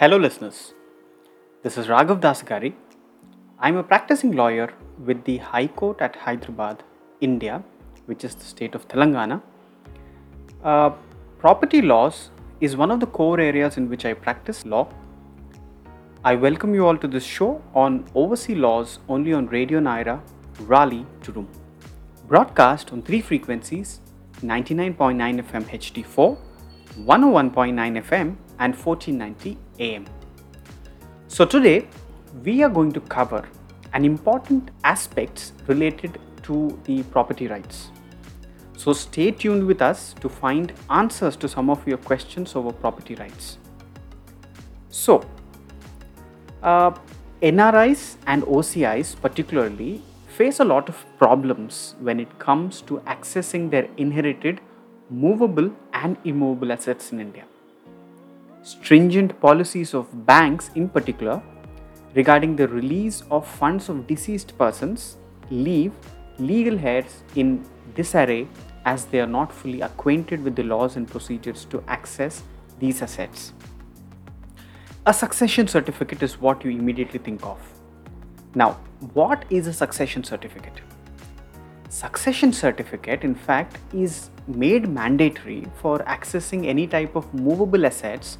Hello, listeners. This is Raghav Dasagari. I'm a practicing lawyer with the High Court at Hyderabad, India, which is the state of Telangana. Uh, property laws is one of the core areas in which I practice law. I welcome you all to this show on overseas laws only on Radio Nyra, Raleigh, Durham. Broadcast on three frequencies 99.9 FM HD4, 101.9 FM, and 1490 AM. So today we are going to cover an important aspects related to the property rights. So stay tuned with us to find answers to some of your questions over property rights. So, uh, NRIs and OCIs particularly face a lot of problems when it comes to accessing their inherited movable and immovable assets in India. Stringent policies of banks, in particular, regarding the release of funds of deceased persons leave legal heirs in disarray as they are not fully acquainted with the laws and procedures to access these assets. A succession certificate is what you immediately think of. Now, what is a succession certificate? Succession certificate, in fact, is made mandatory for accessing any type of movable assets,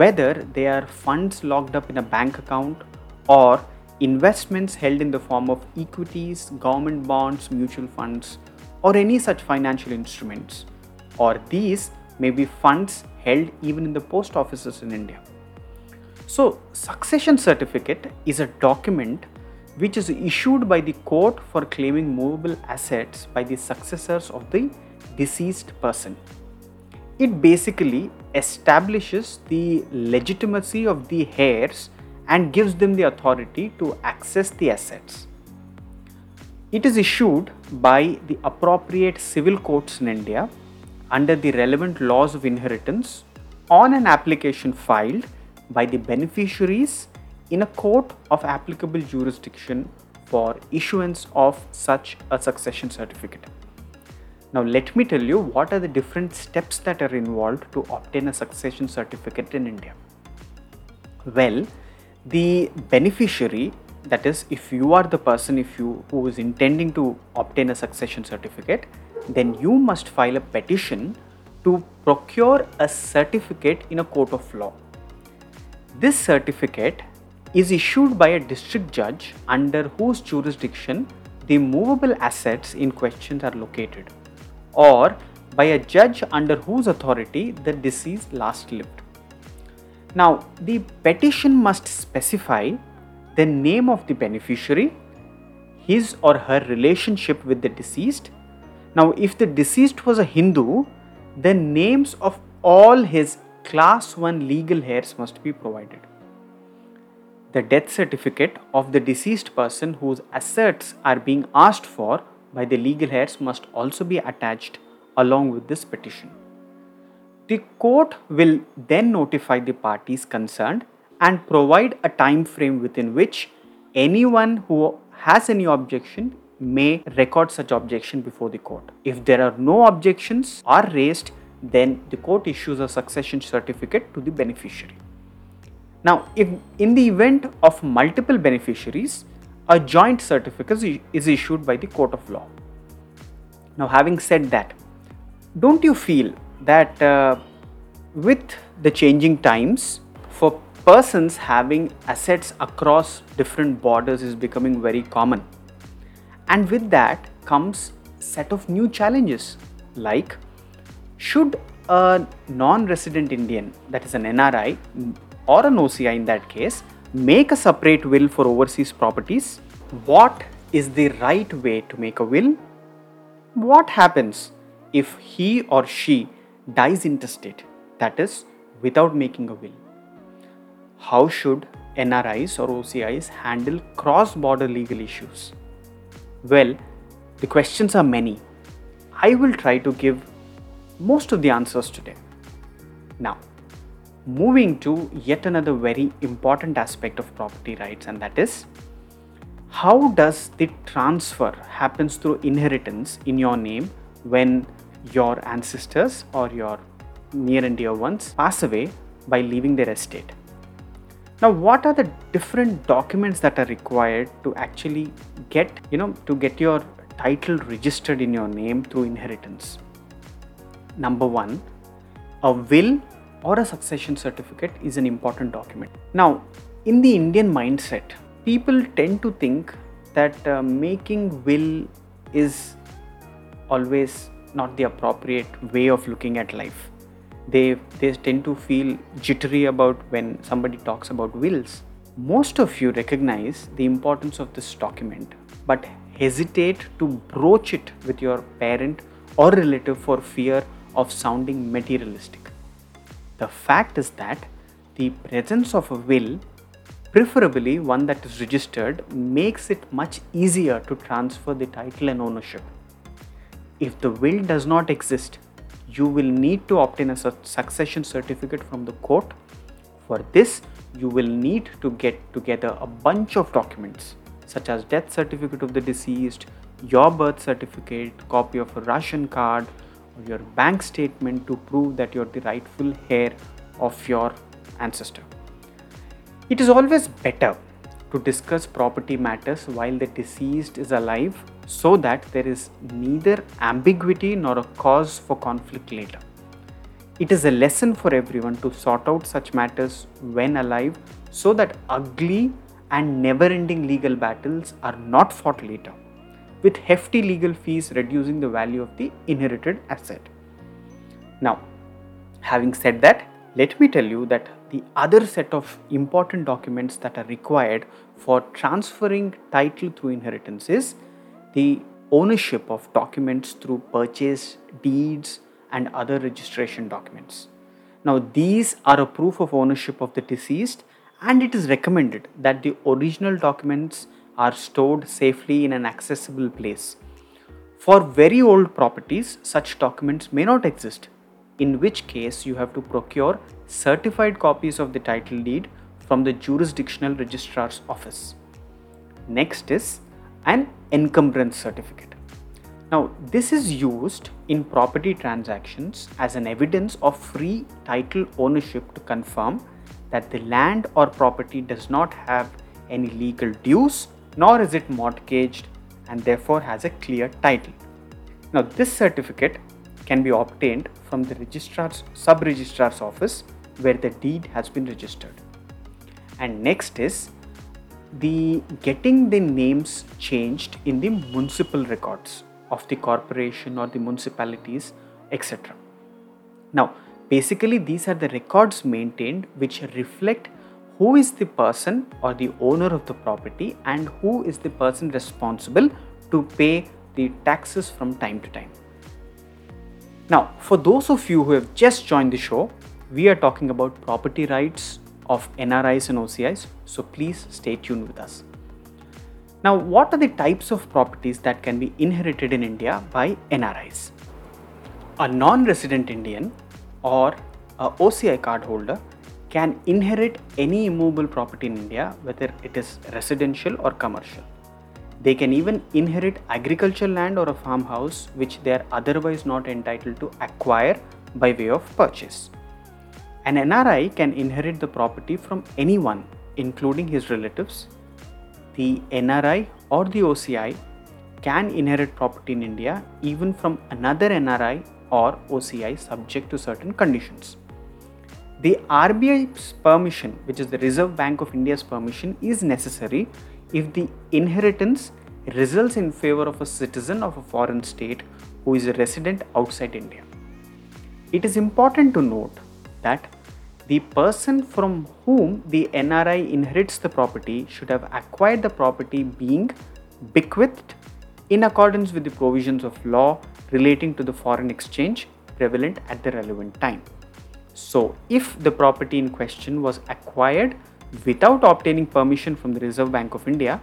whether they are funds locked up in a bank account or investments held in the form of equities, government bonds, mutual funds, or any such financial instruments, or these may be funds held even in the post offices in India. So, succession certificate is a document which is issued by the court for claiming movable assets by the successors of the deceased person. It basically establishes the legitimacy of the heirs and gives them the authority to access the assets. It is issued by the appropriate civil courts in India under the relevant laws of inheritance on an application filed by the beneficiaries in a court of applicable jurisdiction for issuance of such a succession certificate. Now, let me tell you what are the different steps that are involved to obtain a succession certificate in India. Well, the beneficiary that is if you are the person if you who is intending to obtain a succession certificate then you must file a petition to procure a certificate in a court of law this certificate is issued by a district judge under whose jurisdiction the movable assets in question are located or by a judge under whose authority the deceased last lived now, the petition must specify the name of the beneficiary, his or her relationship with the deceased. Now, if the deceased was a Hindu, the names of all his class 1 legal heirs must be provided. The death certificate of the deceased person whose assets are being asked for by the legal heirs must also be attached along with this petition. The court will then notify the parties concerned and provide a time frame within which anyone who has any objection may record such objection before the court. If there are no objections are raised, then the court issues a succession certificate to the beneficiary. Now, if in the event of multiple beneficiaries, a joint certificate is issued by the court of law. Now, having said that, don't you feel that uh, with the changing times, for persons having assets across different borders is becoming very common. And with that comes set of new challenges like should a non-resident Indian, that is an NRI or an OCI in that case, make a separate will for overseas properties? What is the right way to make a will? What happens if he or she dies intestate, that is, without making a will? How should NRIs or OCIs handle cross border legal issues? Well, the questions are many. I will try to give most of the answers today. Now, moving to yet another very important aspect of property rights, and that is how does the transfer happens through inheritance in your name when your ancestors or your near and dear ones pass away by leaving their estate. Now, what are the different documents that are required to actually get, you know, to get your title registered in your name through inheritance? Number one, a will or a succession certificate is an important document. Now, in the Indian mindset, people tend to think that uh, making will is always not the appropriate way of looking at life. They, they tend to feel jittery about when somebody talks about wills. Most of you recognize the importance of this document, but hesitate to broach it with your parent or relative for fear of sounding materialistic. The fact is that the presence of a will, preferably one that is registered, makes it much easier to transfer the title and ownership. If the will does not exist, you will need to obtain a succession certificate from the court. For this, you will need to get together a bunch of documents such as death certificate of the deceased, your birth certificate, copy of a ration card, your bank statement to prove that you're the rightful heir of your ancestor. It is always better to discuss property matters while the deceased is alive so that there is neither ambiguity nor a cause for conflict later. It is a lesson for everyone to sort out such matters when alive so that ugly and never ending legal battles are not fought later, with hefty legal fees reducing the value of the inherited asset. Now, having said that, let me tell you that the other set of important documents that are required for transferring title through inheritance is the ownership of documents through purchase, deeds, and other registration documents. Now, these are a proof of ownership of the deceased, and it is recommended that the original documents are stored safely in an accessible place. For very old properties, such documents may not exist, in which case you have to procure certified copies of the title deed from the jurisdictional registrar's office. Next is an encumbrance certificate. Now, this is used in property transactions as an evidence of free title ownership to confirm that the land or property does not have any legal dues nor is it mortgaged and therefore has a clear title. Now, this certificate can be obtained from the registrar's sub-registrar's office where the deed has been registered. And next is the getting the names changed in the municipal records of the corporation or the municipalities, etc. Now, basically, these are the records maintained which reflect who is the person or the owner of the property and who is the person responsible to pay the taxes from time to time. Now, for those of you who have just joined the show, we are talking about property rights of NRIs and OCIs, so please stay tuned with us. Now, what are the types of properties that can be inherited in India by NRIs? A non resident Indian or a OCI card holder can inherit any immovable property in India, whether it is residential or commercial. They can even inherit agricultural land or a farmhouse which they are otherwise not entitled to acquire by way of purchase. An NRI can inherit the property from anyone, including his relatives. The NRI or the OCI can inherit property in India even from another NRI or OCI subject to certain conditions. The RBI's permission, which is the Reserve Bank of India's permission, is necessary if the inheritance results in favor of a citizen of a foreign state who is a resident outside India. It is important to note that the person from whom the NRI inherits the property should have acquired the property being bequeathed in accordance with the provisions of law relating to the foreign exchange prevalent at the relevant time. So, if the property in question was acquired without obtaining permission from the Reserve Bank of India,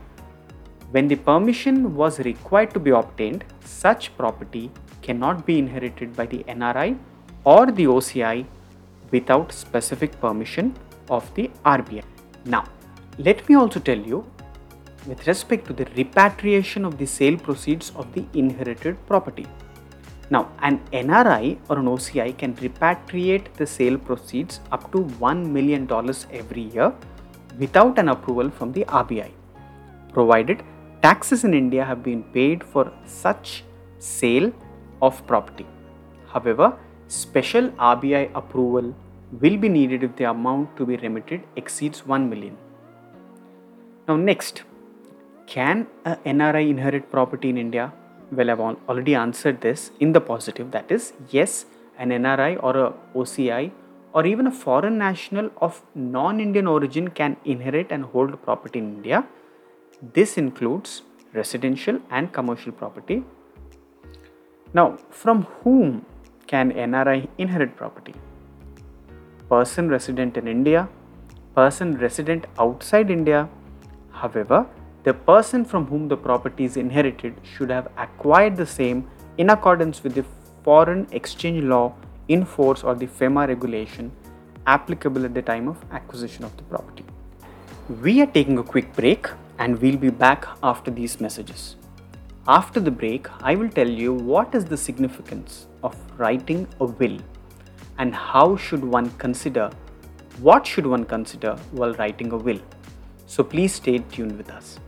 when the permission was required to be obtained, such property cannot be inherited by the NRI or the OCI without specific permission of the RBI. Now, let me also tell you with respect to the repatriation of the sale proceeds of the inherited property. Now, an NRI or an OCI can repatriate the sale proceeds up to $1 million every year without an approval from the RBI, provided taxes in India have been paid for such sale of property. However, special RBI approval will be needed if the amount to be remitted exceeds 1 million. Now, next, can a NRI inherit property in India? Well, I've already answered this in the positive that is, yes, an NRI or a OCI or even a foreign national of non Indian origin can inherit and hold property in India. This includes residential and commercial property. Now, from whom can NRI inherit property? Person resident in India, person resident outside India. However, the person from whom the property is inherited should have acquired the same in accordance with the foreign exchange law in force or the FEMA regulation applicable at the time of acquisition of the property. We are taking a quick break and we'll be back after these messages. After the break, I will tell you what is the significance of writing a will and how should one consider what should one consider while writing a will. So please stay tuned with us.